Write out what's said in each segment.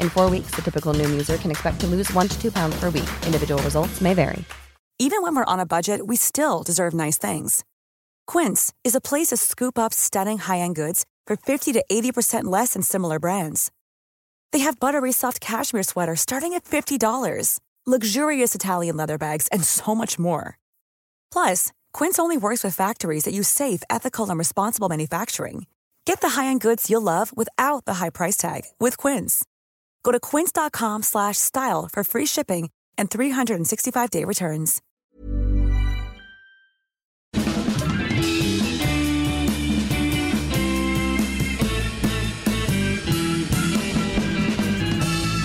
In four weeks, the typical Noom user can expect to lose one to two pounds per week. Individual results may vary. Even when we're on a budget, we still deserve nice things. Quince is a place to scoop up stunning high-end goods for 50 to 80% less than similar brands. They have buttery soft cashmere sweaters starting at $50, luxurious Italian leather bags, and so much more. Plus, Quince only works with factories that use safe, ethical, and responsible manufacturing. Get the high-end goods you'll love without the high price tag with Quince. Go to quince.com slash style for free shipping and 365-day returns.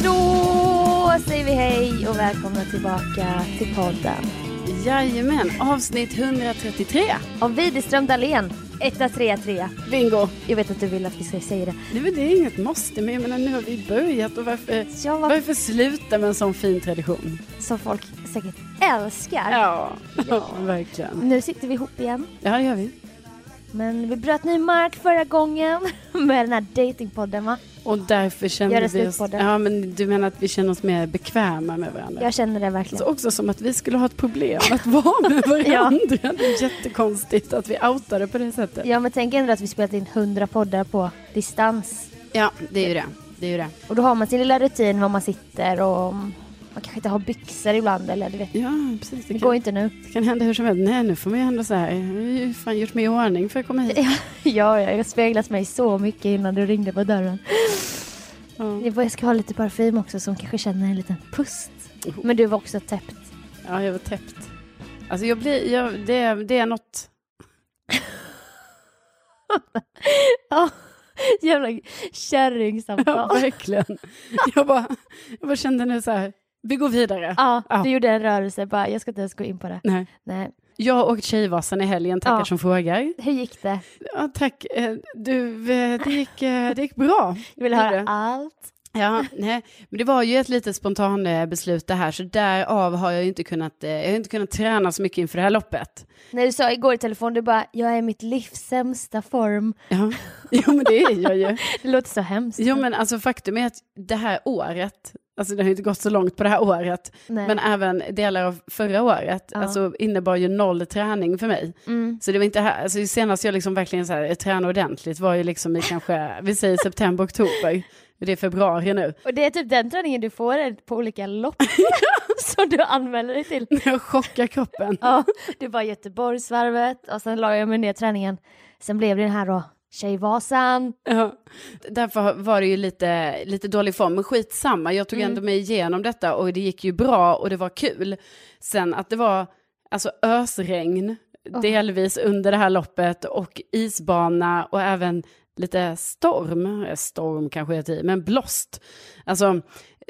Då säger vi hej och välkomna tillbaka till podden. Jajamän, avsnitt 133. Av Widerström Dahlén, 133. Bingo! Jag vet att du vill att vi ska säga det. Nej men det är inget måste, men jag menar nu har vi börjat och varför, Ja, vad- varför sluta med en sån fin tradition? Som folk säkert älskar. Ja, ja. verkligen. Nu sitter vi ihop igen. Ja, det gör vi. Men vi bröt ny mark förra gången med den här datingpodden va? Och därför det vi oss... Ja, men du menar att vi känner oss mer bekväma med varandra? Jag känner det verkligen. Så också som att vi skulle ha ett problem att vara med varandra. Det är jättekonstigt att vi outade på det sättet. Ja men tänk ändå att vi spelat in 100 poddar på distans. Ja, det är ju det. Det är ju det. Och då har man sin lilla rutin var man sitter och man kanske inte har byxor ibland eller du vet. Ja, precis. Det Det går kan, inte nu. det kan hända hur som helst. Nej, nu får man ju ändå så här, jag har ju fan gjort mig i ordning för att komma hit. Ja, ja, jag speglat mig så mycket innan du ringde på dörren. Ja. Jag ska ha lite parfym också som kanske känner en liten pust. Men du var också täppt. Ja, jag var täppt. Alltså jag blir, jag, det, det är något... Ja, jävla Ja, kärringsamtal. verkligen. Jag bara, jag bara kände nu så här, vi går vidare. Ja, Ja. du gjorde en rörelse bara, jag ska inte ens gå in på det. Nej. Nej. Jag har åkt Tjejvasan i helgen, tackar Ja. som frågar. Hur gick det? Ja, tack. Eh, Du, eh, det gick, eh, det gick bra. Jag vill höra allt. Ja, nej, men det var ju ett litet spontan eh, beslut det här, så därav har jag inte kunnat, jag har inte kunnat träna så mycket inför det här loppet. När du sa igår i telefon, du bara, jag är i mitt livs sämsta form. Ja, jo men det är jag ju. Det låter så hemskt. Jo men alltså faktum är att det här året, alltså det har inte gått så långt på det här året, Nej. men även delar av förra året, Ja. alltså innebar ju noll träning för mig. Mm. Så det var inte här, alltså senast jag liksom verkligen så här, tränade ordentligt var ju liksom i kanske, vi säger september, oktober. Det är februari nu. Och det är typ den träningen du får på olika lopp som du anmäler dig till. Jag chockar kroppen. Ja, det var Göteborgsvarvet och sen la jag mig ner träningen. Sen blev det den här då, Tjejvasan. Ja. Därför var det ju lite, lite dålig form, men skitsamma, jag tog Mm. ändå mig igenom detta och det gick ju bra och det var kul. Sen att det var alltså ösregn, Åh. delvis under det här loppet och isbana och även lite storm, storm kanske är i, men blåst. Alltså,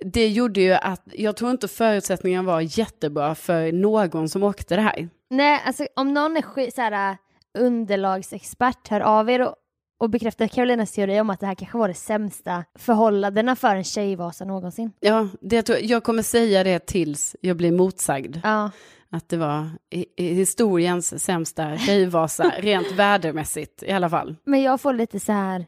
det gjorde ju att jag tror inte förutsättningarna var jättebra för någon som åkte det här. Nej, alltså om någon är sk- så här, äh, underlagsexpert, hör av er och, och bekräftar Karolinas teori om att det här kanske var det sämsta förhållandena för en tjejvasa någonsin. Ja, det tror jag, jag kommer säga det tills jag blir motsagd. Ja, Att det var historiens sämsta tjejvasa, rent vädermässigt i alla fall. men jag får lite så här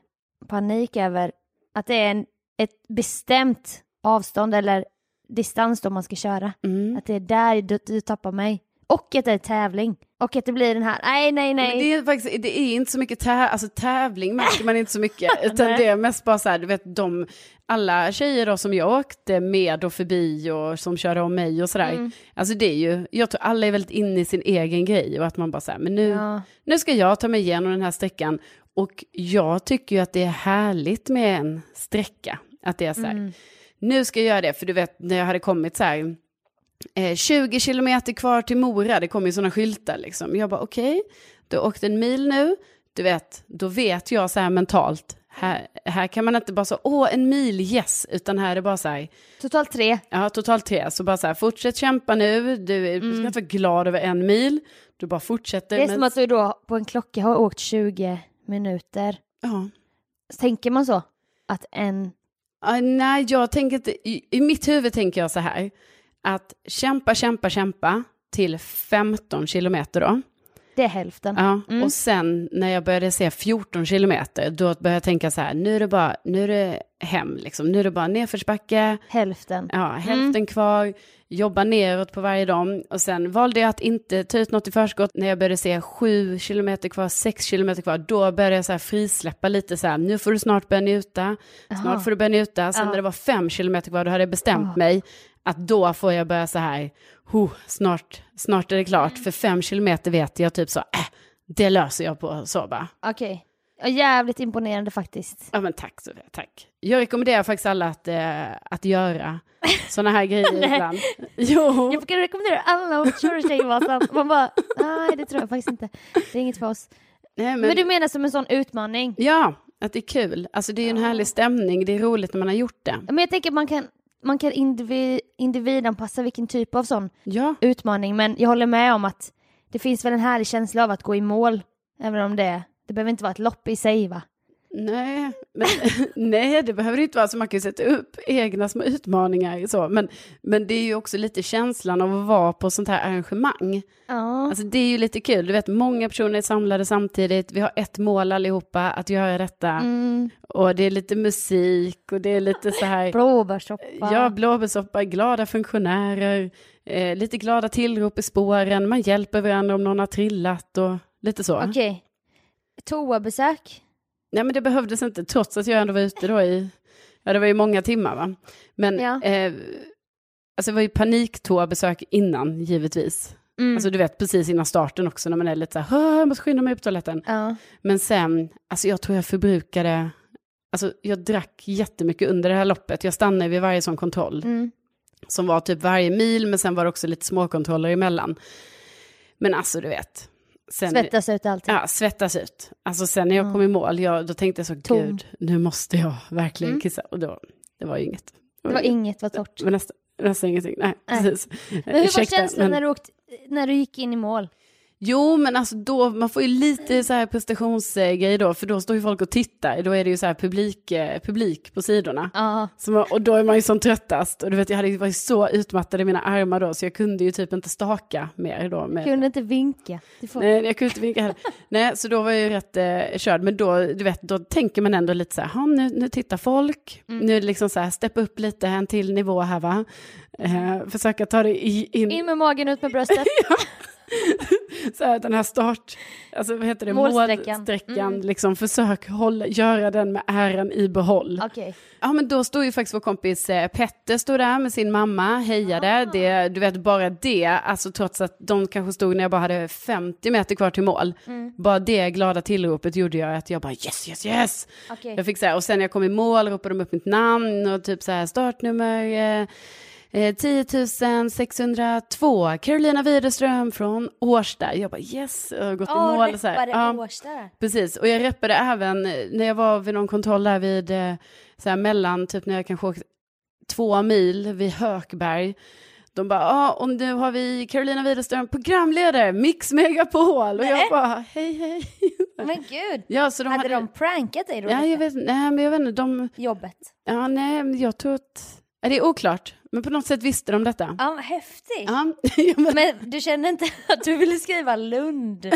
panik över att det är en, ett bestämt avstånd eller distans då man ska köra. Mm. Att det är där du, du tappar mig. Och att det är tävling. Och att det blir den här, nej, nej, nej. Men det är faktiskt, det är inte så mycket tä alltså, tävling märker man inte så mycket, utan det är mest bara så här, du vet de, alla tjejer då som jag åkte med och förbi och som körde om mig och sådär, Mm. alltså det är ju, jag tror alla är väldigt inne i sin egen grej och att man bara här, men nu, Ja. nu ska jag ta mig igenom den här sträckan och jag tycker ju att det är härligt med en sträcka, att det är så här, Mm. nu ska jag göra det, för du vet när jag hade kommit så här, eh, 20 kilometer kvar till Mora, det kom ju sådana skyltar liksom. Jag bara okej, du har åkt en mil nu, du vet, då vet jag så här mentalt, här, här kan man inte bara så, åh en mil, yes, utan här är det bara så här, Totalt tre. ja totalt tre, så bara så här, fortsätt kämpa nu, du, är- du ska inte vara glad över en mil, du bara fortsätter. Mm. Det är men- som att du då på en klocka har åkt 20 minuter. ja. Tänker man så? Att en... Ah, nej, jag tänker inte, i, i mitt huvud tänker jag så här, att kämpa, kämpa, kämpa till 15 kilometer då. Det är hälften. Ja, Mm. och sen när jag började se 14 kilometer, då började jag tänka så här, nu är det bara, nu är det hem liksom, nu är det bara nedförsbacke, Hälften. ja, hälften kvar, jobba neråt på varje dag. Och sen valde jag att inte ta ut något i förskott. När jag började se 7 kilometer kvar, 6 kilometer kvar, då började jag så här frisläppa lite så här, nu får du snart börja njuta, snart Jaha. får du börja njuta. Sen Ja. när det var 5 kilometer kvar, då hade jag bestämt Ja. mig att då får jag börja så här, oh, snart, snart är det klart, Mm. för 5 kilometer vet jag typ så, äh, det löser jag på så bara. Okej. Ja, jävligt imponerande faktiskt. Ja men tack Sofia, tack. Jag rekommenderar faktiskt alla att, eh, att göra sådana här grejer ibland. Jo. Jag kan rekommendera alla att köra Tjejvasan. Man bara, nej det tror jag faktiskt inte. Det är inget för oss. Nej, men, Men du menar som en sån utmaning? Ja, att det är kul. Alltså det är ju en härlig stämning, det är roligt när man har gjort det. Men jag tänker att man kan, man kan individ, individanpassa vilken typ av sån Ja, utmaning. Men jag håller med om att det finns väl en härlig känsla av att gå i mål. Även om det, det behöver inte vara ett lopp i sig va? Nej, men, nej det behöver det inte vara. Så man kan ju sätta upp egna små utmaningar. Så. Men, men det är ju också lite känslan av att vara på sånt här arrangemang. Ja. Alltså det är ju lite kul, du vet många personer är samlade samtidigt, vi har ett mål allihopa, att göra detta. Mm, Och det är lite musik och det är lite så här... blåbärssoppa. Ja, blåbärssoppa, glada funktionärer, eh, lite glada tillrop i spåren, man hjälper varandra om någon har trillat och lite så. Okej. Toabesök? Nej, men det behövdes inte, trots att jag ändå var ute då i, ja det var ju många timmar va. Men Ja. eh, alltså det var ju paniktoabesök innan givetvis. Mm. Alltså du vet precis innan starten också när man är lite så här, "Åh, jag måste skynda mig upp toaletten. ja. Men sen, alltså jag tror jag förbrukade, alltså jag drack jättemycket under det här loppet. Jag stannade vid varje sån kontroll. Mm. Som var typ varje mil, men sen var det också lite småkontroller emellan. Men alltså du vet. Sen, Svettas ut allting. Ja, svettas ut. Alltså sen när jag kom i mål, jag, då tänkte jag så, Tom. gud, nu måste jag verkligen Mm. kissa. Och då, det var ju inget. Det var inget, var torrt. Var nästan, nästan ingenting, nej, Nej. precis. Men hur var Ursäkta, känslan men- när, du åkte, när du gick in i mål? Jo, men alltså då, man får ju lite så här prestationsgrej då, för då står ju folk och tittar, då är det ju så här publik, eh, publik på sidorna. Ja. Så man, och då är man ju som tröttast, och du vet jag hade varit så utmattad i mina armar då, så jag kunde ju typ inte staka mer då. Med, Kunde inte vinka. Får... Nej, jag kunde inte vinka heller. Nej, så då var jag ju rätt eh, körd, men då, du vet, då tänker man ändå lite så här, "Ha, nu, nu tittar folk, Mm. nu är det liksom så här, steppa upp lite, en till nivå här va. Eh, försöka ta det i, in, In med magen, ut med bröstet. så här, den här start, alltså vad heter det, Målsträckan. målsträckan, Mm. liksom försök hålla, göra den med äran i behåll. Okej. Ja men då stod ju faktiskt vår kompis eh, Petter stod där med sin mamma, hejade, det, du vet bara det, alltså trots att de kanske stod när jag bara hade 50 meter kvar till mål, bara det glada tillropet gjorde jag att jag bara yes, yes, yes. Okej. Jag fick så här, och sen när jag kom i mål ropade de upp mitt namn och typ så här startnummer eh, eh, 10 602, Carolina Widerström från Årsta. Jag bara yes, jag har gått i mål. och Så här. Ja. Årsta. Precis, och jag reppade även eh, när jag var vid någon kontroll där vid, eh, så här mellan, typ när jag kanske åkt två mil vid Hökberg. De bara, ja, och nu har vi Carolina Widerström, programledare, Mix Megapol. Och jag Nej. bara, hej, hej. Men gud, Ja, så de hade, hade, de prankat dig då? Ja, jag vet, nej, men jag vet inte, de... Jobbet? Ja, nej, men jag tror att... Ja, det är oklart, men på något sätt visste de detta. Ja, häftigt. Ja, men, Men du kände inte att du ville skriva Lund?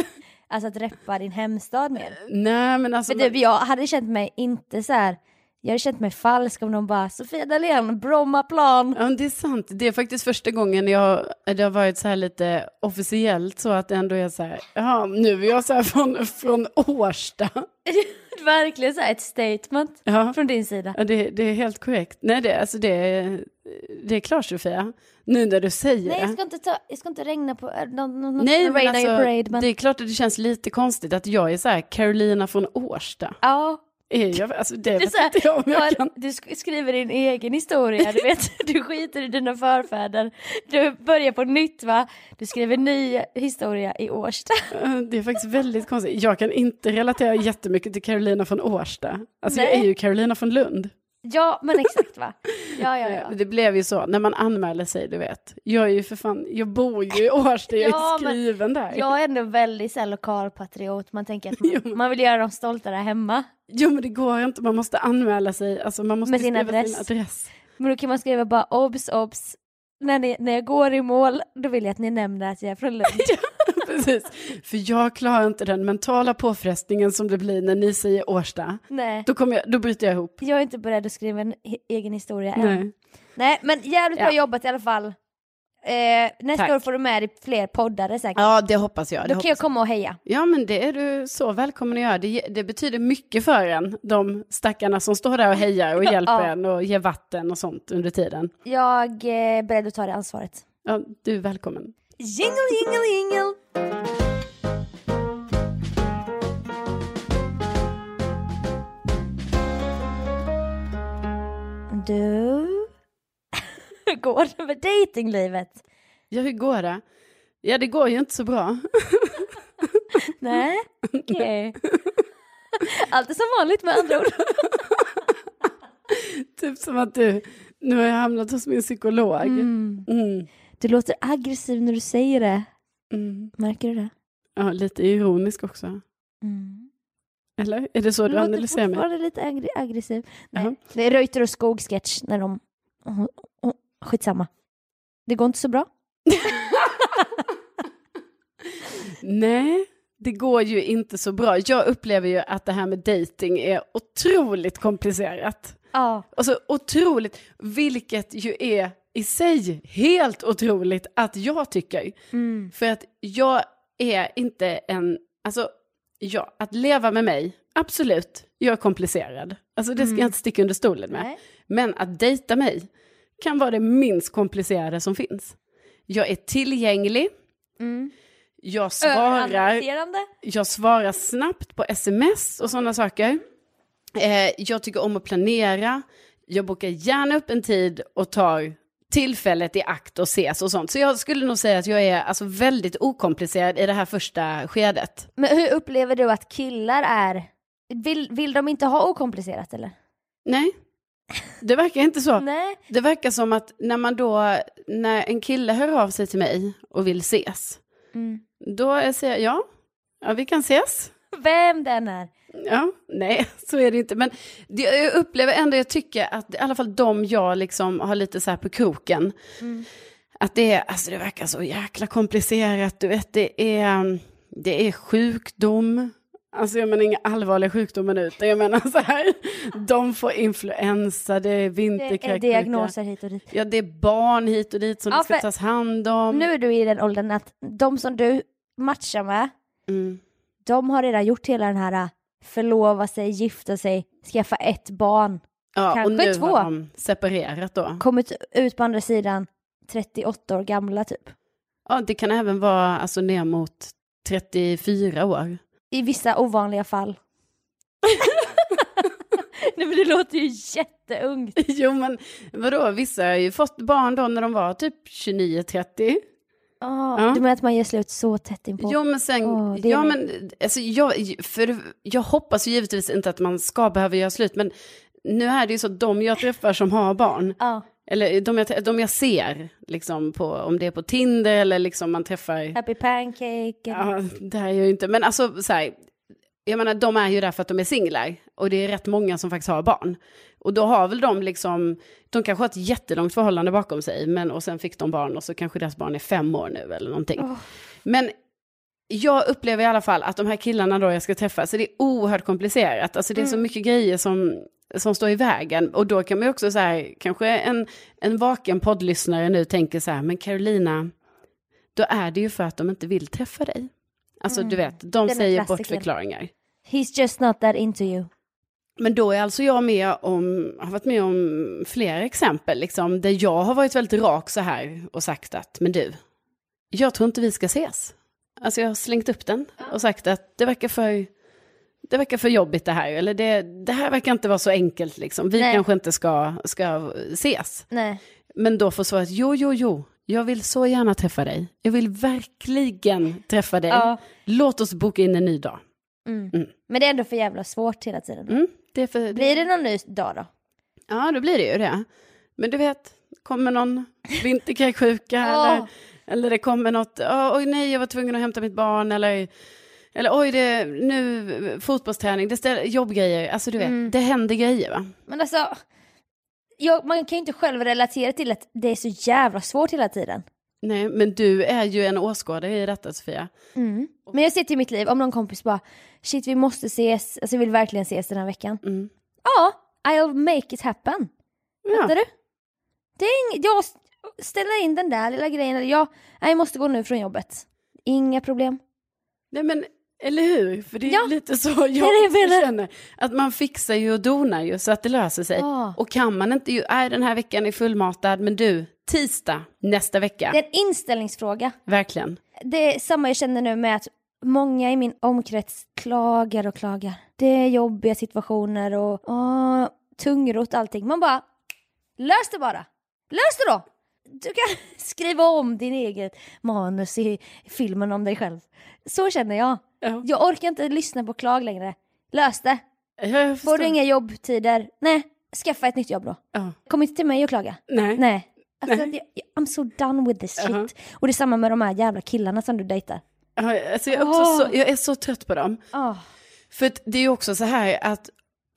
Alltså att reppa din hemstad mer? nej, men alltså... För du, jag hade känt mig inte så här. Jag hade känt mig falsk om de bara Sofia Dalén, Brommaplan. Ja, det är sant. Det är faktiskt första gången jag, det har varit så här lite officiellt så att det ändå är så här, ja, nu är jag så här från, från Årsta. Verkligen så här ett statement Ja, från din sida. ja det, det är helt korrekt. Nej, det, alltså det, är- det är klart Sofia, nu när du säger Nej, jag det. ska inte, ta, jag ska inte regna på... No, no, no, Nej, men alltså, parade, men... det är klart att det känns lite konstigt att jag är så här, Carolina från Årsta. Ja, jag, alltså det det här, inte jag om jag kan. du sk- skriver din egen historia, du vet, du skiter i dina förfäder. Du börjar på nytt va? Du skriver ny historia i Årsta. Eh, Det är faktiskt väldigt konstigt. Jag kan inte relatera jättemycket till Carolina från Årsta. Alltså jag är ju Carolina från Lund. Ja, men exakt va? Ja, ja, Eh, ja. Det blev ju så, när man anmäler sig, du vet. Jag är ju för fan, jag bor ju i Årsta, jag är Ja, men skriven där. Jag är ändå väldigt så lokalpatriot, man tänker att man, man vill göra dem stolta där hemma. Jo men det går inte, man måste anmäla sig, alltså man måste Med sin skriva adress. sin adress. Men då kan man skriva bara obs, obs. När, ni, när jag går i mål, då vill jag att ni nämner att jag är från Lund. Precis, för jag klarar inte den mentala påfrestningen som det blir när ni säger Årsta. Nej, Då, kommer jag, då bryter jag ihop. jag är inte beredd att skriva en he- egen historia än. Nej. Nej, men jävligt bra Ja. jobbat i alla fall. Eh, nästa Tack. år får du med dig fler poddare säkert. Ja, det hoppas jag. Det Då kan hoppas jag komma och heja. Ja, men det är du så välkommen att göra. Det, det betyder mycket för en, de stackarna som står där och hejar och Ja. hjälper en och ger vatten och sånt under tiden. Jag eh, är beredd att ta det ansvaret. Ja, du är välkommen. Jingle, jingle, jingle! Du, hur går det med dejtinglivet? Ja, hur går det? Ja, det går ju inte så bra. Nej, okej. Allt är som vanligt med andra ord. typ som att du, nu har jag hamnat hos min psykolog. Mm. Mm. Du låter aggressiv när du säger det. Mm. Märker du det? Ja, lite ironisk också. Mm. Eller? Är det så du låter analyserar mig? fortfarande lite aggr- aggressiv. Nej. Jaha. Det är Reuter och Skog-sketch när de... Oh, oh, skitsamma. Det går inte så bra. Nej, det går ju inte så bra. Jag upplever ju att det här med dating är otroligt komplicerat. Ja. Och så otroligt, vilket ju är i sig helt otroligt att jag tycker. Mm. För att jag är inte en, alltså, ja, att leva med mig, absolut, jag är komplicerad. Alltså det ska jag inte sticka under stolen med. Mm. Nej. Men att dejta mig kan vara det minst komplicerade som finns. Jag är tillgänglig, Mm. jag svarar, jag svarar snabbt på sms och sådana saker. Eh, jag tycker om att planera. Jag bokar gärna upp en tid och tar tillfället i akt och ses och sånt. Så jag skulle nog säga att jag är alltså väldigt okomplicerad i det här första skedet. Men hur upplever du att killar är? Vill, vill de inte ha okomplicerat eller? Nej, det verkar inte så. Nej. Det verkar som att när man då, när en kille hör av sig till mig och vill ses, Mm. då säger jag ja, ja vi kan ses. Vem den är. Ja, nej, så är det inte. Men det, jag upplever ändå, jag tycker att i alla fall de jag liksom har lite så här på kroken, att det är, alltså det verkar så jäkla komplicerat, du vet, det är, det är sjukdom, alltså jag menar inga allvarliga sjukdomar nu, utan jag menar så här, de får influensa, det är Det är vinterkräksjuka. diagnoser hit och dit. Ja, det är barn hit och dit som Ja, det ska tas hand om. Nu är du i den åldern att de som du matchar med, Mm. de har redan gjort hela den här förlova sig, gifta sig, skaffa ett barn, Ja, och kanske nu två. har de separerat då. kommit ut på andra sidan 38 år gamla typ. Ja, det kan även vara alltså ner mot 34 år. I vissa ovanliga fall. Nej men det låter ju jätteungt. Jo, men vadå, vissa har ju fått barn då när de var typ 29-30. Oh, Ja. Du menar att man gör slut så tätt inpå? Jo, men sen, är ja men alltså jag, för jag hoppas ju givetvis inte att man ska behöva göra slut, men nu är det ju så att de jag träffar som har barn, Ja, eller de jag, de jag ser, liksom på, om det är på Tinder eller liksom man träffar happy pancake. Ja, det här är jag ju inte. Men alltså så här, jag menar, de är ju där för att de är singlar. Och det är rätt många som faktiskt har barn. Och då har väl de liksom, de kanske har ett jättelångt förhållande bakom sig. Men, och sen fick de barn och så kanske deras barn är fem år nu eller någonting. Men jag upplever i alla fall att de här killarna då jag ska träffa, så det är oerhört komplicerat. Alltså det är så mycket grejer som, som står i vägen. Och då kan man ju också så här, kanske en, en vaken poddlyssnare nu tänker så här, men Carolina, då är det ju för att de inte vill träffa dig. Alltså du vet, de är säger bortförklaringar. He's just not that into you. Men då är alltså jag med om, har varit med om flera exempel, liksom, där jag har varit väldigt rak så här och sagt att, men du, jag tror inte vi ska ses. Alltså jag har slängt upp den och sagt att det verkar för, det verkar för jobbigt det här, eller det, det här verkar inte vara så enkelt liksom, vi Nej. kanske inte ska, ska ses. Nej. Men då får svaret, jo, jo, jo, jag vill så gärna träffa dig. Jag vill verkligen träffa dig. Ja. Låt oss boka in en ny dag. Men det är ändå för jävla svårt hela tiden. Mm, det för, Blir det någon ny dag då? Ja, då blir det ju det. Men du vet, kommer någon vinterkräksjuka eller, eller det kommer något, "Åh, oj nej, jag var tvungen att hämta mitt barn eller, eller oj, det, nu fotbollsträning, det ställer, jobbgrejer, alltså du vet, det händer grejer va? Men alltså, jag, man kan ju inte själv relatera till att det är så jävla svårt hela tiden. Nej, men du är ju en åskådare i detta Sofia. Men jag ser till mitt liv, om någon kompis bara shit vi måste ses, alltså jag vill verkligen ses den här veckan. Mm. Ja, I'll make it happen. Ja. Fattar du? Det är ing- jag ställer in den där lilla grejen, eller jag, jag måste gå nu från jobbet. Inga problem. Nej men, eller hur? För det är Ja, lite så jag, det känner. Att man fixar ju och donar ju så att det löser sig. Ja. Och kan man inte ju, nej den här veckan är fullmatad, men du, tisdag nästa vecka. Det är en inställningsfråga. Verkligen. Det är samma jag känner nu med att många i min omkrets klagar och klagar. Det är jobbiga situationer och åh, tungrot allting. Man bara, lös det bara. Lös det då! Du kan skriva om din eget manus i filmen om dig själv. Så känner jag. Ja. Jag orkar inte lyssna på klag längre. Lös det. Får du inga jobbtider? Nej, skaffa ett nytt jobb då. Ja. Kom inte till mig och klaga. Nej. Nej. Alltså, jag, I'm so done with this shit. Jaha. Och det är samma med de här jävla killarna som du dejtar. Ja, alltså jag, är också Åh. så, jag är så trött på dem. Oh. För det är ju också så här att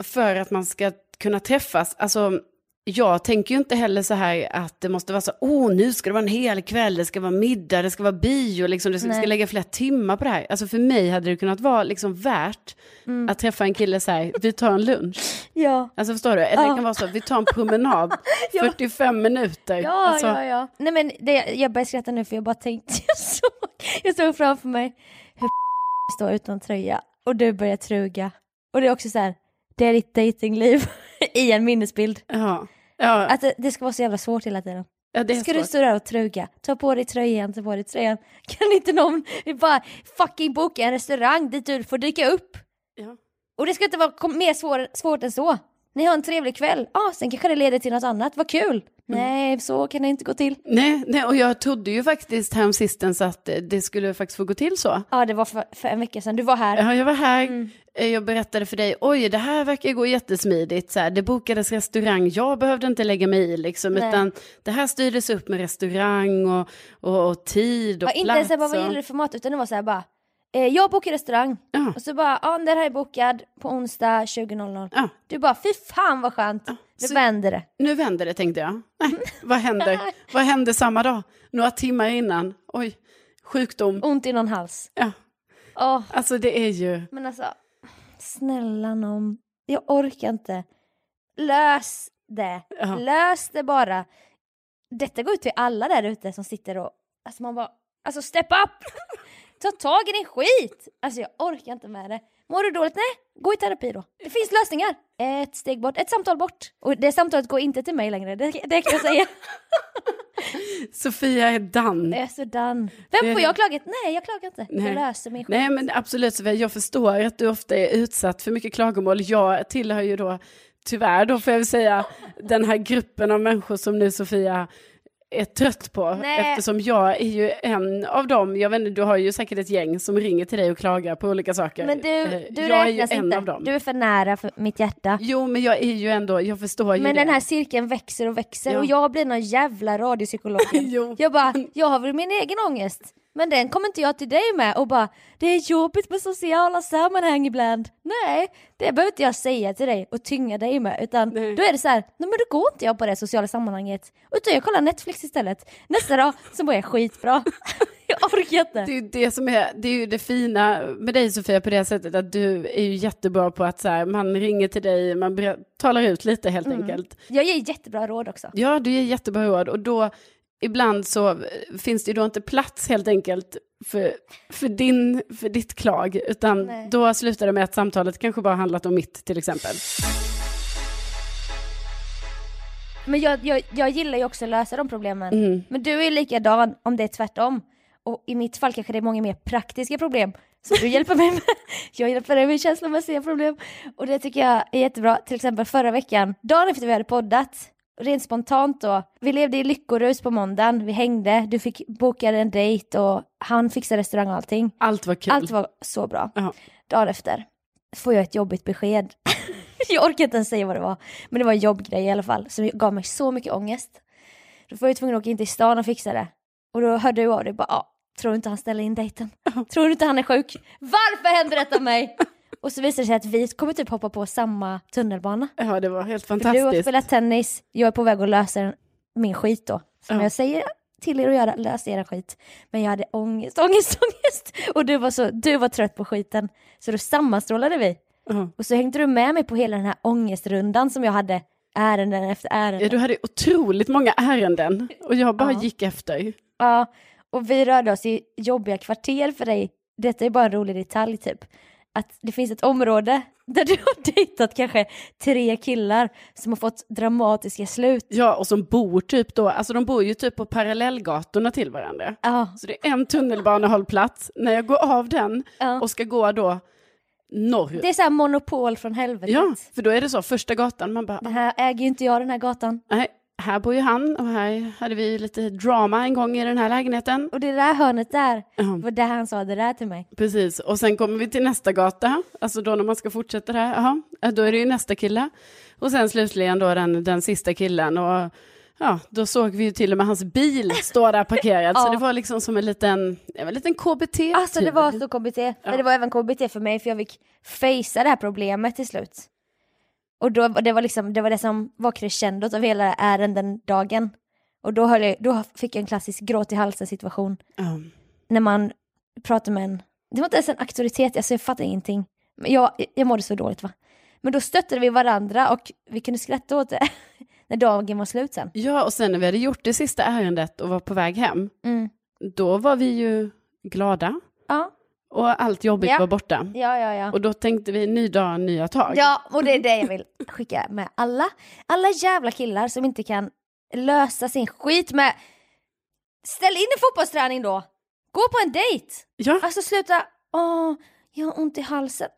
för att man ska kunna träffas, alltså jag tänker ju inte heller så här att det måste vara så, åh nu ska det vara en hel kväll, det ska vara middag, det ska vara bio, liksom, det ska, ska lägga flera timmar på det här. Alltså för mig hade det kunnat vara liksom värt Mm. att träffa en kille så här, vi tar en lunch. Ja. Alltså förstår du? Eller det Ja. kan vara så, vi tar en promenad, 45 minuter. Ja, alltså, ja, ja. Nej men det, jag börjar skratta nu för jag bara tänkte, jag såg, jag såg framför mig hur står utan tröja och du börjar truga. Och det är också så här, det är ditt datingliv i en minnesbild. Ja, ja, Att det, det ska vara så jävla svårt hela tiden. ja Ska du svårt. stå där och truga? Ta på dig tröjan, ta på dig tröjan. Kan inte någon bara fucking boka en restaurang dit du får dyka upp? Ja. Och det ska inte vara mer svår, svårt än så. Ni har en trevlig kväll, ah, sen kanske det leder till något annat, vad kul! Nej, så kan det inte gå till. Nej, nej, och jag trodde ju faktiskt häromsistens att eh, det skulle faktiskt få gå till så. Ja, det var för, för en vecka sedan, du var här. Ja, jag var här, Mm. eh, jag berättade för dig, oj det här verkar gå jättesmidigt, så här, det bokades restaurang, jag behövde inte lägga mig i liksom, Nej. utan det här styrdes upp med restaurang och, och, och tid och Ja, inte plats. ens bara vad gäller det för mat, utan det var så här bara, eh, jag bokar restaurang. Ja. Och så bara, ja den här är bokad på onsdag 20.00. Ja, Du bara, fy fan vad skönt, nu så- vänder det. nu vänder det tänkte jag. Nej, vad händer? vad händer samma dag? Några timmar innan? Oj, sjukdom. Ont i någon hals. Ja, Åh, alltså det är ju... men alltså, snälla nån, jag orkar inte. Lös det, Ja. lös det bara. Detta går ut till alla där ute som sitter och, alltså man bara, alltså step up! Ta tag i din skit! Alltså jag orkar inte med det. Mår du dåligt? Nej, gå i terapi då. Det finns lösningar. Ett steg bort, ett samtal bort. Och det samtalet går inte till mig längre, det, det kan jag säga. Sofia är done. Jag är så done. Vem får jag klagat? Nej, jag klagar inte. Nej. Jag löser min skit. Nej men absolut Sofia, jag förstår att du ofta är utsatt för mycket klagomål. Jag tillhör ju då, tyvärr då får jag väl säga, den här gruppen av människor som nu Sofia är trött på. Nej. Eftersom jag är ju en av dem, jag vet inte, du har ju säkert ett gäng som ringer till dig och klagar på olika saker. Men du, Eh, du jag är ju räknas en inte. av dem. Du är för nära för mitt hjärta. Jo men jag är ju ändå, jag förstår ju Men det. den här cirkeln växer och växer Ja. och jag blir någon jävla radiopsykolog. Jag bara, jag har väl min egen ångest. Men den kommer inte jag till dig med och bara det är jobbigt med sociala sammanhang ibland. Nej, det behöver inte jag säga till dig och tynga dig med utan Nej. då är det så här, nej men då går inte jag på det sociala sammanhanget utan jag kollar Netflix istället. Nästa dag så mår jag skitbra. jag orkar inte. Det är ju det som är, det är ju det fina med dig Sofia på det sättet att du är ju jättebra på att så här, man ringer till dig, man talar ut lite helt enkelt. Jag ger jättebra råd också. Ja, du ger jättebra råd och då ibland så eh, finns det ju då inte plats helt enkelt för, för, din, för ditt klag, utan Nej. då slutar det med att samtalet kanske bara handlat om mitt till exempel. Men jag, jag, jag gillar ju också att lösa de problemen. Mm. Men du är ju likadan om det är tvärtom. Och i mitt fall kanske det är många mer praktiska problem som du hjälper mig med. Jag hjälper dig med känslomässiga problem. Och det tycker jag är jättebra. Till exempel förra veckan, dagen efter vi hade poddat, rent spontant då. Vi levde i lyckorus på måndagen, vi hängde, du fick boka en dejt och han fixade restaurang och allting. Allt var kul. Allt var så bra. Ja. Dagen efter får jag ett jobbigt besked. jag orkar inte ens säga vad det var. Men det var en jobbgrej i alla fall som gav mig så mycket ångest. Då var jag tvungen att åka in till stan och fixa det. Och då hörde jag av dig bara, ah, tror du inte han ställer in dejten? Tror du inte han är sjuk? Varför händer detta mig? Och så visade det sig att vi kommer typ hoppa på samma tunnelbana. Ja, det var helt För du har fantastiskt. spelat tennis, jag är på väg att lösa min skit då. Som Ja. jag säger till er att göra, lös era skit. Men jag hade ångest, ångest, ångest. Och du var, så, du var trött på skiten. Så då sammanstrålade vi. Ja. Och så hängde du med mig på hela den här ångestrundan som jag hade. Ärenden efter ärenden. Ja, du hade otroligt många ärenden och jag bara Ja. gick efter. Ja, och vi rörde oss i jobbiga kvarter för dig. Detta är bara en rolig detalj typ. Att det finns ett område där du har dejtat kanske tre killar som har fått dramatiska slut. Ja, och som bor typ då, alltså de bor ju typ på parallellgatorna till varandra. Ja, Så det är en tunnelbanehållplats. När jag går av den ja. och ska gå då norrut. Det är så här monopol från helvetet. Ja, för då är det så, första gatan, man bara, Det här äger ju inte jag den här gatan. nej, här bor ju han och här hade vi lite drama en gång i den här lägenheten. Och det där hörnet där, Ja, var där han sa det där till mig. precis, och sen kommer vi till nästa gata, alltså då när man ska fortsätta där, jaha, ja, då är det ju nästa kille. Och sen slutligen då den, den sista killen och ja, då såg vi ju till och med hans bil stå där parkerad, så Ja. det var liksom som en liten, en liten KBT. Alltså det tur. var så KBT. Men det var även KBT för mig för jag fick facea det här problemet till slut. Och då, det, var liksom, det var det som var crescendot av hela ärenden-dagen. Och då, höll jag, då fick jag en klassisk gråt i halsen situation. Ja. När man pratar med en, det var inte ens en auktoritet, alltså jag fattar ingenting. Jag, jag mådde så dåligt va. Men då stöttade vi varandra och vi kunde skratta åt det när dagen var slut sen. Ja, och sen när vi hade gjort det sista ärendet och var på väg hem, Mm. då var vi ju glada Ja, och allt jobbigt Ja. var borta. ja, ja. ja. Och då tänkte vi, ny dag, nya tag. Ja, och det är det jag vill skicka med alla. Alla jävla killar som inte kan lösa sin skit med Ställ in en fotbollsträning då! Gå på en dejt! Ja, Alltså sluta, åh, jag har ont i halsen.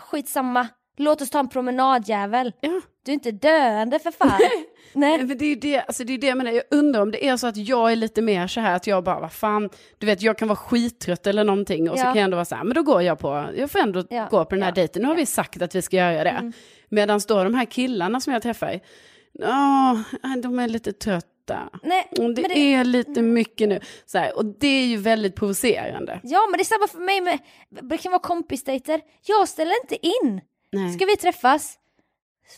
Skitsamma, låt oss ta en promenad jävel. ja. Du är inte döende för fan. Nej. Men det är ju det, alltså det, är det jag menar. Jag undrar om det är så att jag är lite mer så här att jag bara, vad fan, du vet, jag kan vara skittrött eller någonting och så Ja. kan jag ändå vara så här, men då går jag på, jag får ändå Ja, gå på den här ja, dejten. Nu har vi sagt att vi ska göra det. Medan då de här killarna som jag träffar, ja, de är lite trötta. Nej, det, det- är lite mycket nu. Så här, och det är ju väldigt provocerande. Ja men det är samma för mig med, det kan vara kompisdejter. Jag ställer inte in. Nej. Ska vi träffas?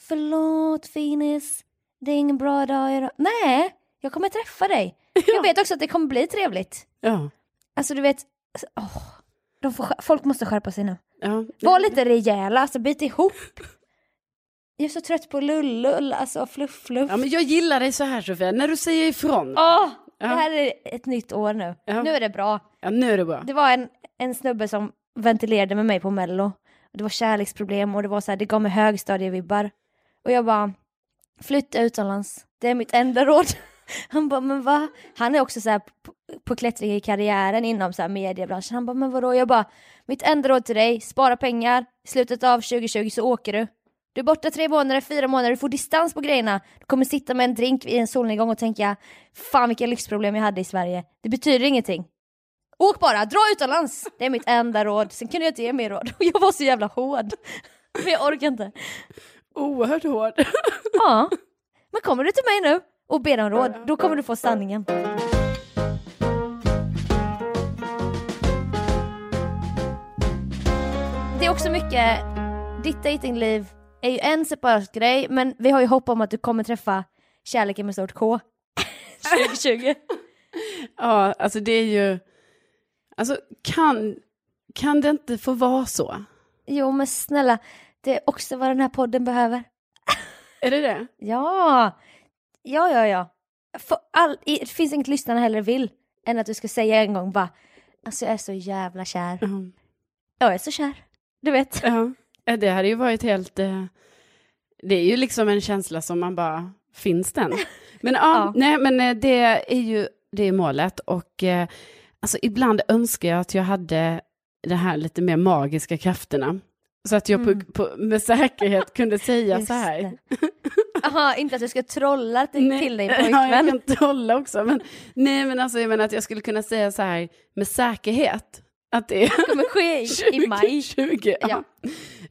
Förlåt finis, det är ingen bra dag idag. Nej, jag kommer träffa dig. Jag vet också att det kommer bli trevligt. Ja. Alltså du vet, åh, de får, folk måste skärpa sig nu. Ja. Var lite rejäla, alltså bit ihop. Jag är så trött på lullull, alltså fluff fluff. ja, men jag gillar dig så här Sofia, när du säger ifrån. Åh, Ja. det här är ett nytt år nu. Ja. Nu är det bra. Ja, nu är det bra. Det var en, en snubbe som ventilerade med mig på mello. Det var kärleksproblem och det var så här, det gav mig högstadievibbar. Och jag bara, flytta utomlands. Det är mitt enda råd. Han bara, men va? Han är också så här på, på klättring i karriären inom så här mediebranschen. Han bara, men vadå? Jag bara, mitt enda råd till dig, spara pengar. I slutet av 2020 så åker du. Du är borta tre månader, fyra månader, du får distans på grejerna. Du kommer sitta med en drink i en solnedgång och tänka, fan vilka lyxproblem jag hade i Sverige. Det betyder ingenting. Åk bara, dra utomlands! Det är mitt enda råd. Sen kunde jag inte ge mer råd. Jag var så jävla hård. Men jag orkar inte. Oerhört hård. Ja. Men kommer du till mig nu och ber om råd, då kommer du få sanningen. Det är också mycket, ditt datingliv är ju en separat grej, men vi har ju hopp om att du kommer träffa kärleken med stort K 2020. ja, alltså det är ju Alltså kan, kan det inte få vara så? Jo men snälla, det är också vad den här podden behöver. Är det det? Ja, ja, ja, ja. All, det finns inget lyssnarna heller vill än att du ska säga en gång bara, alltså jag är så jävla kär. Ja. Jag är så kär, du vet. Ja, Ja, det hade ju varit helt... eh, Det är ju liksom en känsla som man bara, finns den? Men ja, Ja. nej men eh, det är ju det är målet och eh, alltså ibland önskar jag att jag hade de här lite mer magiska krafterna. Så att jag på, på, med säkerhet kunde säga Mm. Så här. Jaha, inte att du ska trolla till, Nej, till din Ja, jag pojkvän. kan trolla också. Men, nej, men alltså jag menar att jag skulle kunna säga så här med säkerhet. Att det kommer ske i, i maj. 2020. Ja. Ja.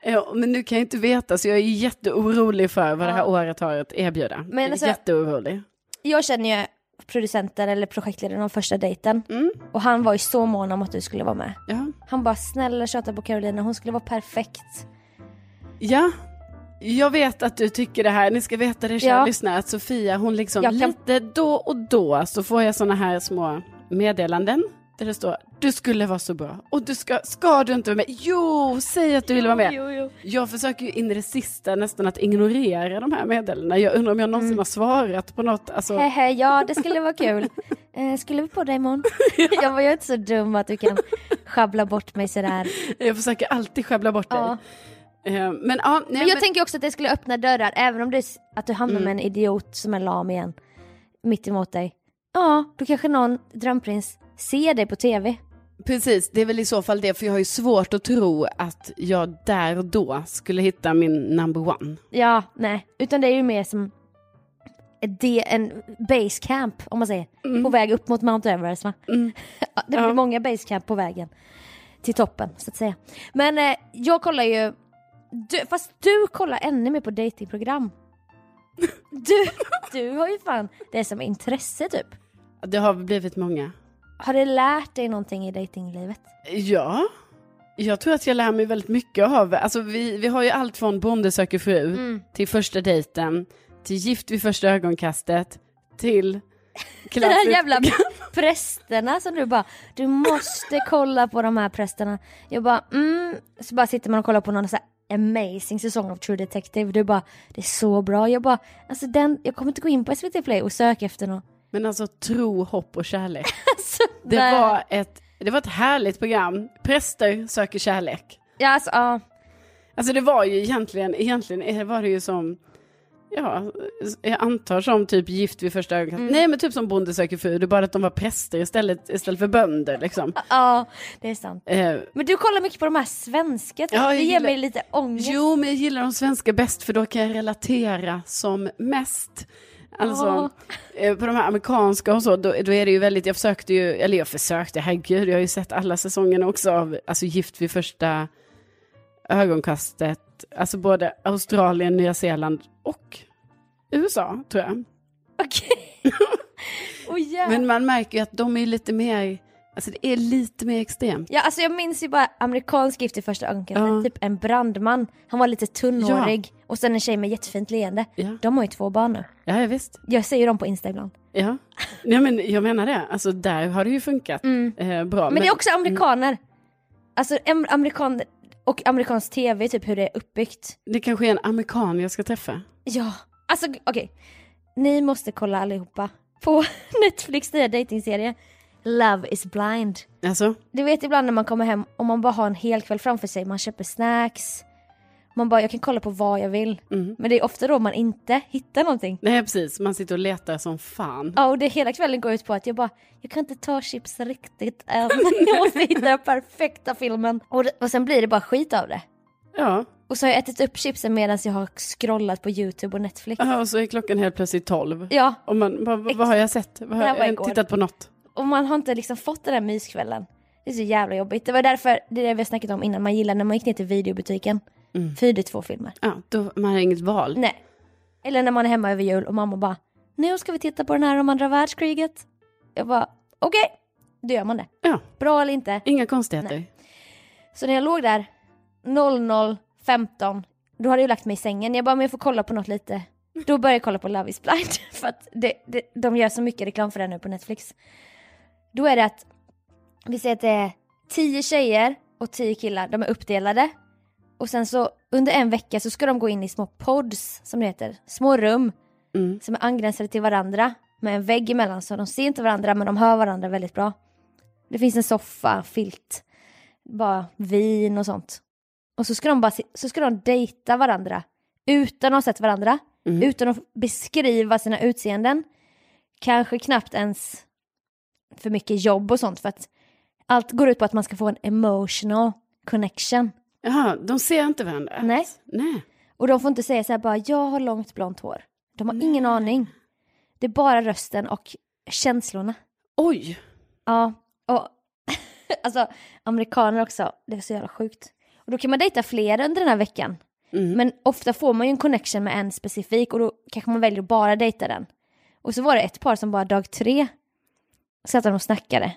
Ja, men nu kan jag inte veta, så jag är jätteorolig för vad det här Ja. året har att erbjuda. Men alltså- jätteorolig. Jag känner ju producenten eller projektledaren av första dejten Mm. och han var ju så mån om att du skulle vara med. Ja. Han bara snälla tjata på Carolina, hon skulle vara perfekt. ja, jag vet att du tycker det här. Ni ska veta det, kära Ja. lyssnare, att Sofia, hon liksom kan- lite då och då så får jag såna här små meddelanden där det står du skulle vara så bra och du ska, ska du inte vara med? Jo, säg att du vill vara med. Jo, jo. Jag försöker ju in i det sista nästan att ignorera de här meddelandena. Jag undrar om jag någonsin Mm. har svarat på något. Alltså, Hehe, ja det skulle vara kul. Eh, skulle vi på dig imorgon? jag var ju inte så dum att du kan schabbla bort mig sådär. jag försöker alltid sjabbla bort dig. Ja. Eh, Men ja, nej, Men jag men, tänker också att det skulle öppna dörrar, även om det är att du hamnar Mm. med en idiot som är lam igen, mitt emot dig. Ja, då kanske någon drömprins ser dig på tv. precis, det är väl i så fall det, för jag har ju svårt att tro att jag där och då skulle hitta min number one. Ja, nej, utan det är ju mer som det, en base camp, om man säger, på väg upp mot Mount Everest va? Mm. Det blir Ja. många base camp på vägen till toppen, så att säga. Men eh, jag kollar ju, du, fast du kollar ännu mer på datingprogram. Du, du har ju fan det som intresse typ. Det har blivit många. Har det lärt dig någonting i datinglivet? Ja, jag tror att jag lär mig väldigt mycket av, alltså vi, vi har ju allt från Bonde söker fru Mm. till första dejten, till Gift vid första ögonkastet, till De här jävla prästerna som du bara, du måste kolla på de här prästerna. Jag bara, mm. Så bara sitter man och kollar på någon så här amazing säsong av True Detective. Du bara, det är så bra. Jag bara, alltså den, jag kommer inte gå in på SVT Play och söka efter någon. Men alltså tro, hopp och kärlek. Alltså, Det nej. var, ett, det var ett härligt program. Präster söker kärlek. Ja, alltså, ja. Alltså det var ju egentligen, egentligen var det ju som, ja, jag antar som typ gift vid första ögonkastet. Mm. Nej men typ som Bonde söker fru, det är bara att de var präster istället, istället för bönder liksom. ja, det är sant. Eh, Men du kollar mycket på de här svenska, Ja, jag det ger gillar- mig lite ångest. jo men jag gillar de svenska bäst för då kan jag relatera som mest. Alltså Ja. eh, på de här amerikanska och så, då, då är det ju väldigt, jag försökte ju, eller jag försökte, herregud, jag har ju sett alla säsongerna också av, alltså Gift vid första ögonkastet, alltså både Australien, Nya Zeeland och USA tror jag. Okej. Åh jävlar. Men man märker ju att de är lite mer, alltså det är lite mer extremt. Ja, alltså jag minns ju bara amerikansk gift i första ögonkastet, Ja. typ en brandman. Han var lite tunnhårig och sen en tjej med jättefint leende. Ja, De har ju två barn nu. ja ja, visst. Jag ser ju dem på Insta ibland. Ja, Nej, men jag menar det, alltså där har det ju funkat eh, bra. Mm. Men, det är också amerikaner. Alltså em- amerikan och amerikansk tv, typ hur det är uppbyggt. Det kanske är en amerikan jag ska träffa. Ja, alltså okej. Ni måste kolla allihopa på Netflix nya datingserie Love is blind. Alltså, Du vet ibland när man kommer hem och man bara har en hel kväll framför sig, man köper snacks. Man bara, jag kan kolla på vad jag vill. mm. Men det är ofta då man inte hittar någonting. nej precis, man sitter och letar som fan. Ja, och det hela kvällen går ut på att jag bara, jag kan inte ta chips riktigt än. Jag måste hitta den perfekta filmen. Och, det, och sen blir det bara skit av det. Ja, Och så har jag ätit upp chipsen medan jag har scrollat på YouTube och Netflix. Ja, och så är klockan helt plötsligt tolv. Ja, Och man, vad, vad, vad har jag sett? Vad har, jag igår. tittat på något? och man har inte liksom fått den där myskvällen. Det är så jävla jobbigt. Det var därför, det är det vi har snackat om innan, man gillar när man gick ner till videobutiken. Mm. För det är två filmer. Ja, då, man har inget val. Nej. Eller när man är hemma över jul och mamma bara, nu ska vi titta på den här om andra världskriget. Jag bara, okej. Då gör man det. Ja, Bra eller inte. inga konstigheter. Så när jag låg där 00.15, då hade jag lagt mig i sängen. Jag bara, men jag får kolla på något lite. Då började jag kolla på Love is blind. För att det, det, de gör så mycket reklam för det nu på Netflix. Då är det att, vi säger att det är tio tjejer och tio killar, de är uppdelade. Och sen så under en vecka så ska de gå in i små pods, som det heter, små rum. Mm. Som är angränsade till varandra med en vägg emellan så de ser inte varandra men de hör varandra väldigt bra. Det finns en soffa, filt, bara vin och sånt. Och så ska de bara se- så ska de dejta varandra utan att ha sett varandra, utan att beskriva sina utseenden. Kanske knappt ens för mycket jobb och sånt för att allt går ut på att man ska få en emotional connection. Jaha, de ser inte varandra? Nej. Nej. Och de får inte säga så här bara jag har långt blont hår. De har ingen aning. Det är bara rösten och känslorna. Oj! Ja, och alltså amerikaner också, det är så jävla sjukt. Och då kan man dejta flera under den här veckan. Mm. Men ofta får man ju en connection med en specifik och då kanske man väljer att bara dejta den. Och så var det ett par som bara dag tre satt de och snackade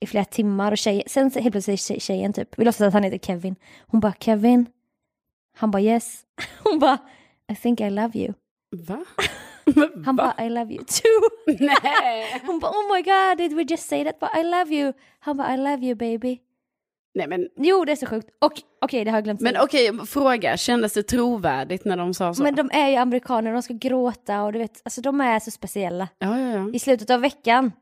i flera timmar och tjej, sen helt plötsligt säger tjej- tjejen typ, vi låtsas att han heter Kevin. Hon bara Kevin? Han bara yes. Hon bara I think I love you. Va? Han bara I love you too. Nej. Hon bara oh my god did we just say that? But I love you. Han bara I love you baby. Nej men, Jo det är så sjukt. Och okej det har jag glömt men okej, fråga, kändes det trovärdigt när de sa så? Men de är ju amerikaner, de ska gråta och du vet, alltså de är så speciella. Ja, ja, ja. I slutet av veckan,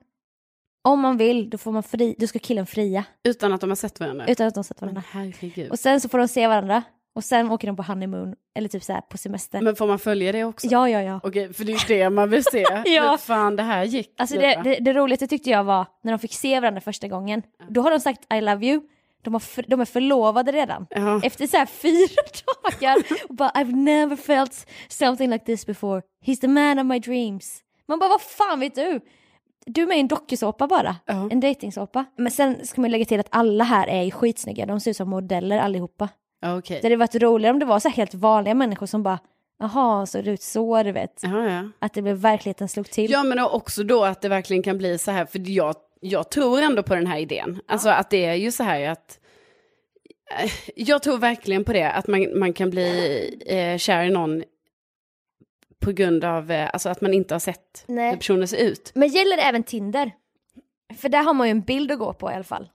om man vill, då får man fri, då ska killen fria. Utan att de har sett varandra? Utan att de sett Men varandra. herregud. Och sen så får de se varandra. Och sen åker de på honeymoon, eller typ så här på semester. Men får man följa det också? Ja, ja, ja. Okej, för det är ju det man vill se. Ja. Hur fan det här gick. Alltså det, det, det roligaste tyckte jag var när de fick se varandra första gången. Då har de sagt I love you. De, har för, de är förlovade redan. Ja. Efter så här fyra dagar. Och bara I've never felt something like this before. He's the man of my dreams. Man bara vad fan vet du? Du är med i en dokusåpa bara. Ja. En dejtingsåpa. Men sen ska man lägga till att alla här är ju skitsnygga. De ser ut som modeller allihopa. Okej. Det hade varit roligare om det var så helt vanliga människor som bara Jaha, så det ut så du vet. Ja, ja. Att det blev verkligheten slog till. Ja, men också då att det verkligen kan bli så här, för jag, jag tror ändå på den här idén. Alltså att det är ju så här att, eh, jag tror verkligen på det, att man, man kan bli eh, kär i någon på grund av eh, alltså att man inte har sett Nej. hur personen ser ut. Men gäller det även Tinder? För där har man ju en bild att gå på i alla fall.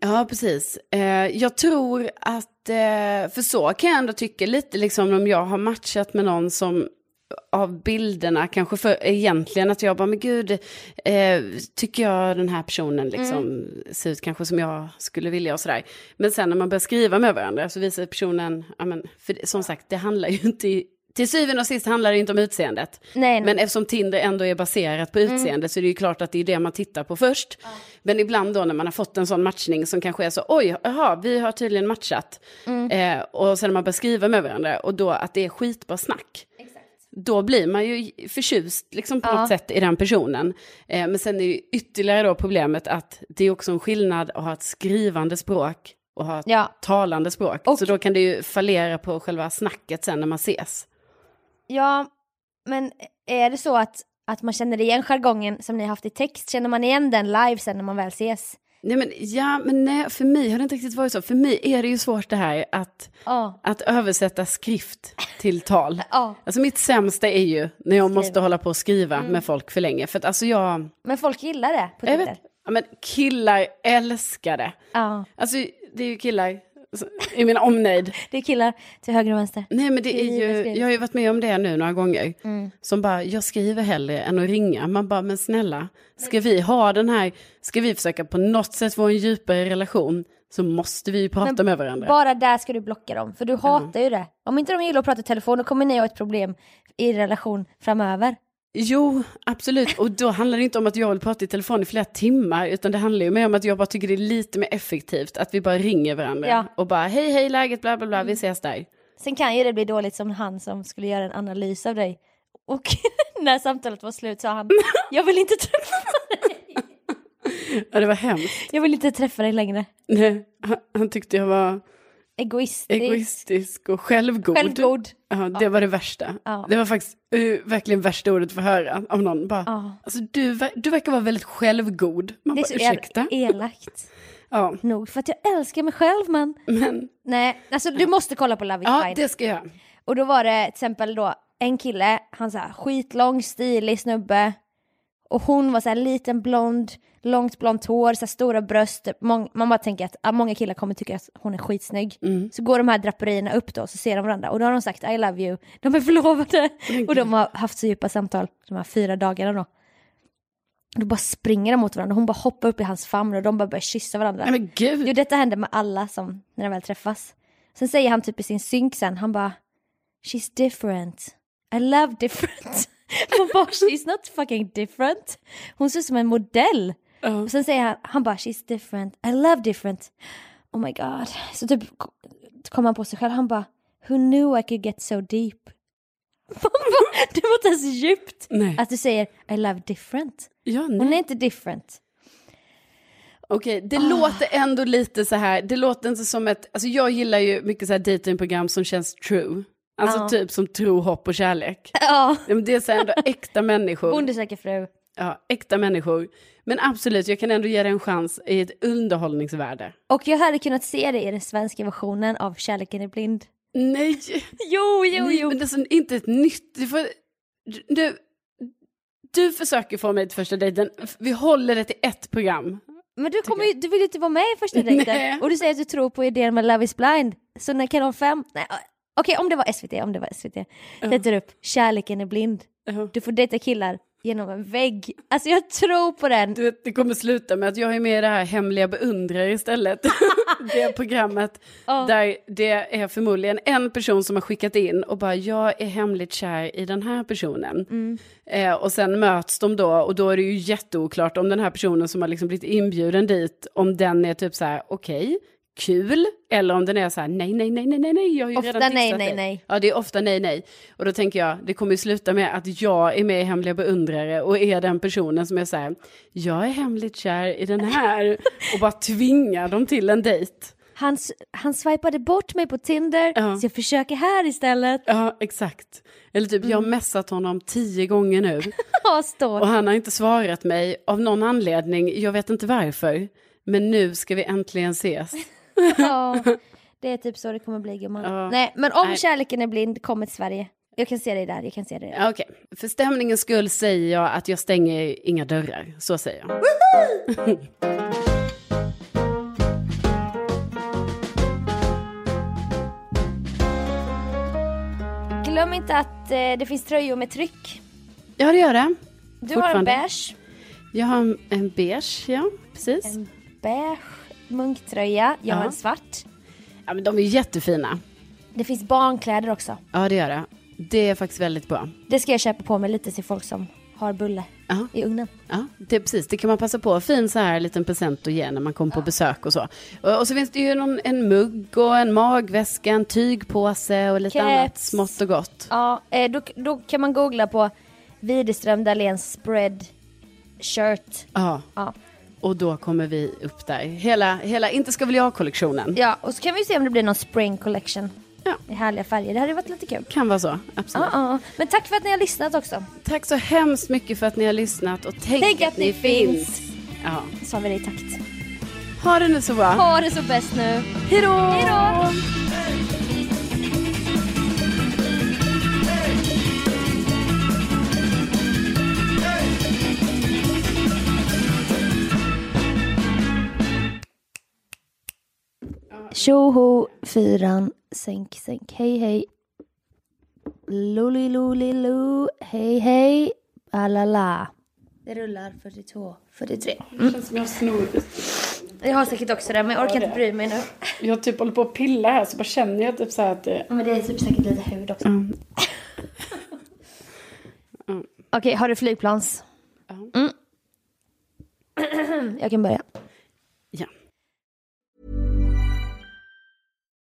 Ja, precis. Eh, jag tror att, eh, för så kan jag ändå tycka lite liksom om jag har matchat med någon som av bilderna kanske för egentligen att jag bara, men gud, eh, tycker jag den här personen liksom ser ut kanske som jag skulle vilja och sådär. Men sen när man börjar skriva med varandra så visar personen, ja men, för som sagt, det handlar ju inte, till syvende och sist handlar det inte om utseendet. Nej, nej. Men eftersom Tinder ändå är baserat på utseende så är det ju klart att det är det man tittar på först. Men ibland då när man har fått en sån matchning som kanske är så, oj, jaha, vi har tydligen matchat. Eh, och sen när man börjar skriva med varandra och då att det är skitbra snack. Då blir man ju förtjust liksom på Ja. något sätt i den personen. Eh, men sen är ju ytterligare då problemet att det är också en skillnad att ha ett skrivande språk och ha ett Ja. talande språk. Och- Så då kan det ju fallera på själva snacket sen när man ses. Ja, men är det så att, att man känner igen jargongen som ni har haft i text? Känner man igen den live sen när man väl ses? Nej men, ja, men nej, för mig har det inte riktigt varit så. För mig är det ju svårt det här att, Ja. att översätta skrift till tal. Ja. Alltså mitt sämsta är ju när jag måste Skriva. hålla på och skriva med folk för länge. För att alltså jag, Men folk gillar det på Twitter. ja, men killar älskar det. Ja. Alltså det är ju killar i min omnejd. Det är killar till höger och vänster. Nej men det är ju, jag har ju varit med om det nu några gånger. Mm. Som bara, jag skriver hellre än att ringa. Man bara, men snälla, ska vi ha den här, ska vi försöka på något sätt få en djupare relation så måste vi ju prata Men med varandra. Bara där ska du blocka dem, för du hatar ju det. Om inte de gillar att prata i telefon, då kommer ni ha ett problem i relation framöver. Jo, absolut. Och då handlar det inte om att jag vill prata i telefon i flera timmar, utan det handlar ju mer om att jag bara tycker det är lite mer effektivt att vi bara ringer varandra Ja. och bara hej, hej, läget, bla, bla, bla, vi ses där. Sen kan ju det bli dåligt som han som skulle göra en analys av dig. Och när samtalet var slut sa han, jag vill inte träffa dig. Ja, det var hemskt. Jag vill inte träffa dig längre. Nej, han, han tyckte jag var Egoistisk. egoistisk och självgod. Självgod. Ja, det var det värsta. Ja. Det var faktiskt uh, verkligen värsta ordet för att höra av någon. Bara, Ja. alltså, du, du verkar vara väldigt självgod. Man Det är bara, så jävla ursäkta? elakt. Ja, nog för att jag älskar mig själv men men nej, alltså du måste kolla på Love is ja, det ska jag. Och då var det till exempel då en kille, han så här skitlång, stilig snubbe. Och hon var så här liten blond, långt blont hår, så stora bröst. Mång, man bara tänker att ah, många killar kommer tycka att hon är skitsnygg. Så går de här draperierna upp då, så ser de varandra. Och då har de sagt I love you. De är förlovade. och de har haft så djupa samtal de här fyra dagarna då. Och då bara springer de mot varandra. Hon bara hoppar upp i hans famn och de bara börjar kyssa varandra. Nej men gud. Jo, detta händer med alla som, när de väl träffas. Sen säger han typ i sin synk sen, han bara She's different. I love different. Man bara, she's not fucking different. Hon ser ut som en modell. Ja. Och sen säger han, han bara, she's different. I love different. Oh my god. Så typ kom han på sig själv, han bara, who knew I could get so deep? Det var inte ens djupt. Nej. Att du säger, I love different. Ja, Hon är inte different. Okej, det Ah. låter ändå lite så här, det låter inte som ett, alltså jag gillar ju mycket så här datingprogram som känns true. Alltså Ja. typ som tro, hopp och kärlek. Ja. Men Det är så ändå äkta människor. Bonde söker fru. Ja, äkta människor. Men absolut, jag kan ändå ge det en chans i ett underhållningsvärde. Och jag hade kunnat se det i den svenska versionen av Kärleken är blind. Nej, Jo, jo, nej jo. men det är inte ett nytt. Du, får, du, du försöker få mig till första dejten, vi håller det till ett program. Men du, kommer ju, du vill ju inte vara med i första dejten. Nej. Och du säger att du tror på idén med Love is blind. Så när Kanal 5... Nej, ö- Okej, om det var SVT, om det var SVT. Sätter upp Kärleken är blind. Du får dejta killar genom en vägg. Alltså jag tror på den. Du vet, det kommer sluta med att jag är med i det här Hemliga beundrare istället. det programmet Ja. där det är förmodligen en person som har skickat in och bara jag är hemligt kär i den här personen. Mm. Eh, och sen möts de då och då är det ju jätteoklart om den här personen som har liksom blivit inbjuden dit, om den är typ så här okej, kul, eller om den är så här nej, nej, nej, nej, nej, nej, jag har ju Ofta redan nej, nej, dig. nej. Ja, det är ofta nej, nej. Och då tänker jag, det kommer ju sluta med att jag är med i Hemliga beundrare och är den personen som är så här, jag är hemligt kär i den här och bara tvingar dem till en dejt. Han, han swipade bort mig på Tinder, Ja. så jag försöker här istället. Ja, exakt. Eller typ, jag har messat honom tio gånger nu Ja, och han har inte svarat mig av någon anledning, jag vet inte varför. Men nu ska vi äntligen ses. Ja, det är typ så det kommer bli gumman. Ja. Nej, men om Nej. Kärleken är blind kommer till Sverige. Jag kan se dig där, jag kan se dig där. Okej, för stämningens skull säger jag att jag stänger inga dörrar. Så säger jag. Glöm inte att eh, det finns tröjor med tryck. Ja, det gör det. Du har en beige, Jag har en, en beige, ja, precis. en beige munktröja, jag har en svart. Ja, men de är jättefina. Det finns barnkläder också. Ja, det gör det. Det är faktiskt väldigt bra. Det ska jag köpa på mig lite till folk som har bulle Ja, i ugnen. ja det precis. Det kan man passa på. Fin så här liten present att ge när man kommer på besök och så. Och, och så finns det ju någon, en mugg och en magväska, en tygpåse och lite Keps. annat smått och gott. Ja, eh, då, då kan man googla på Widerström Dahléns spread shirt. Ja, Ja. Och då kommer vi upp där. Hela, hela Inte ska väl jag-kollektionen. ja, och så kan vi se om det blir någon spring collection. Ja. I härliga färger, det hade varit lite kul. Kan vara så, absolut. Ja, ja. Men tack för att ni har lyssnat också. Tack så hemskt mycket för att ni har lyssnat och tänk, Tänk att ni finns. Ja. Sa vi det i takt. Ha det nu så bra. Ha det så bäst nu. Hejdå! Hejdå! Tjoho, fyran, sänk, sänk, hej, hej. Loli, loli, lo, hej, hej, alala. Det rullar 42, 43. Det känns som jag har snor. Jag har säkert också det, men jag orkar inte bry mig nu. Jag typ håller på att pilla här så bara känner jag typ så att det... Ja, Men det är typ säkert lite hud också. Mm. Okej, har du flygplans? Mm. Jag kan börja.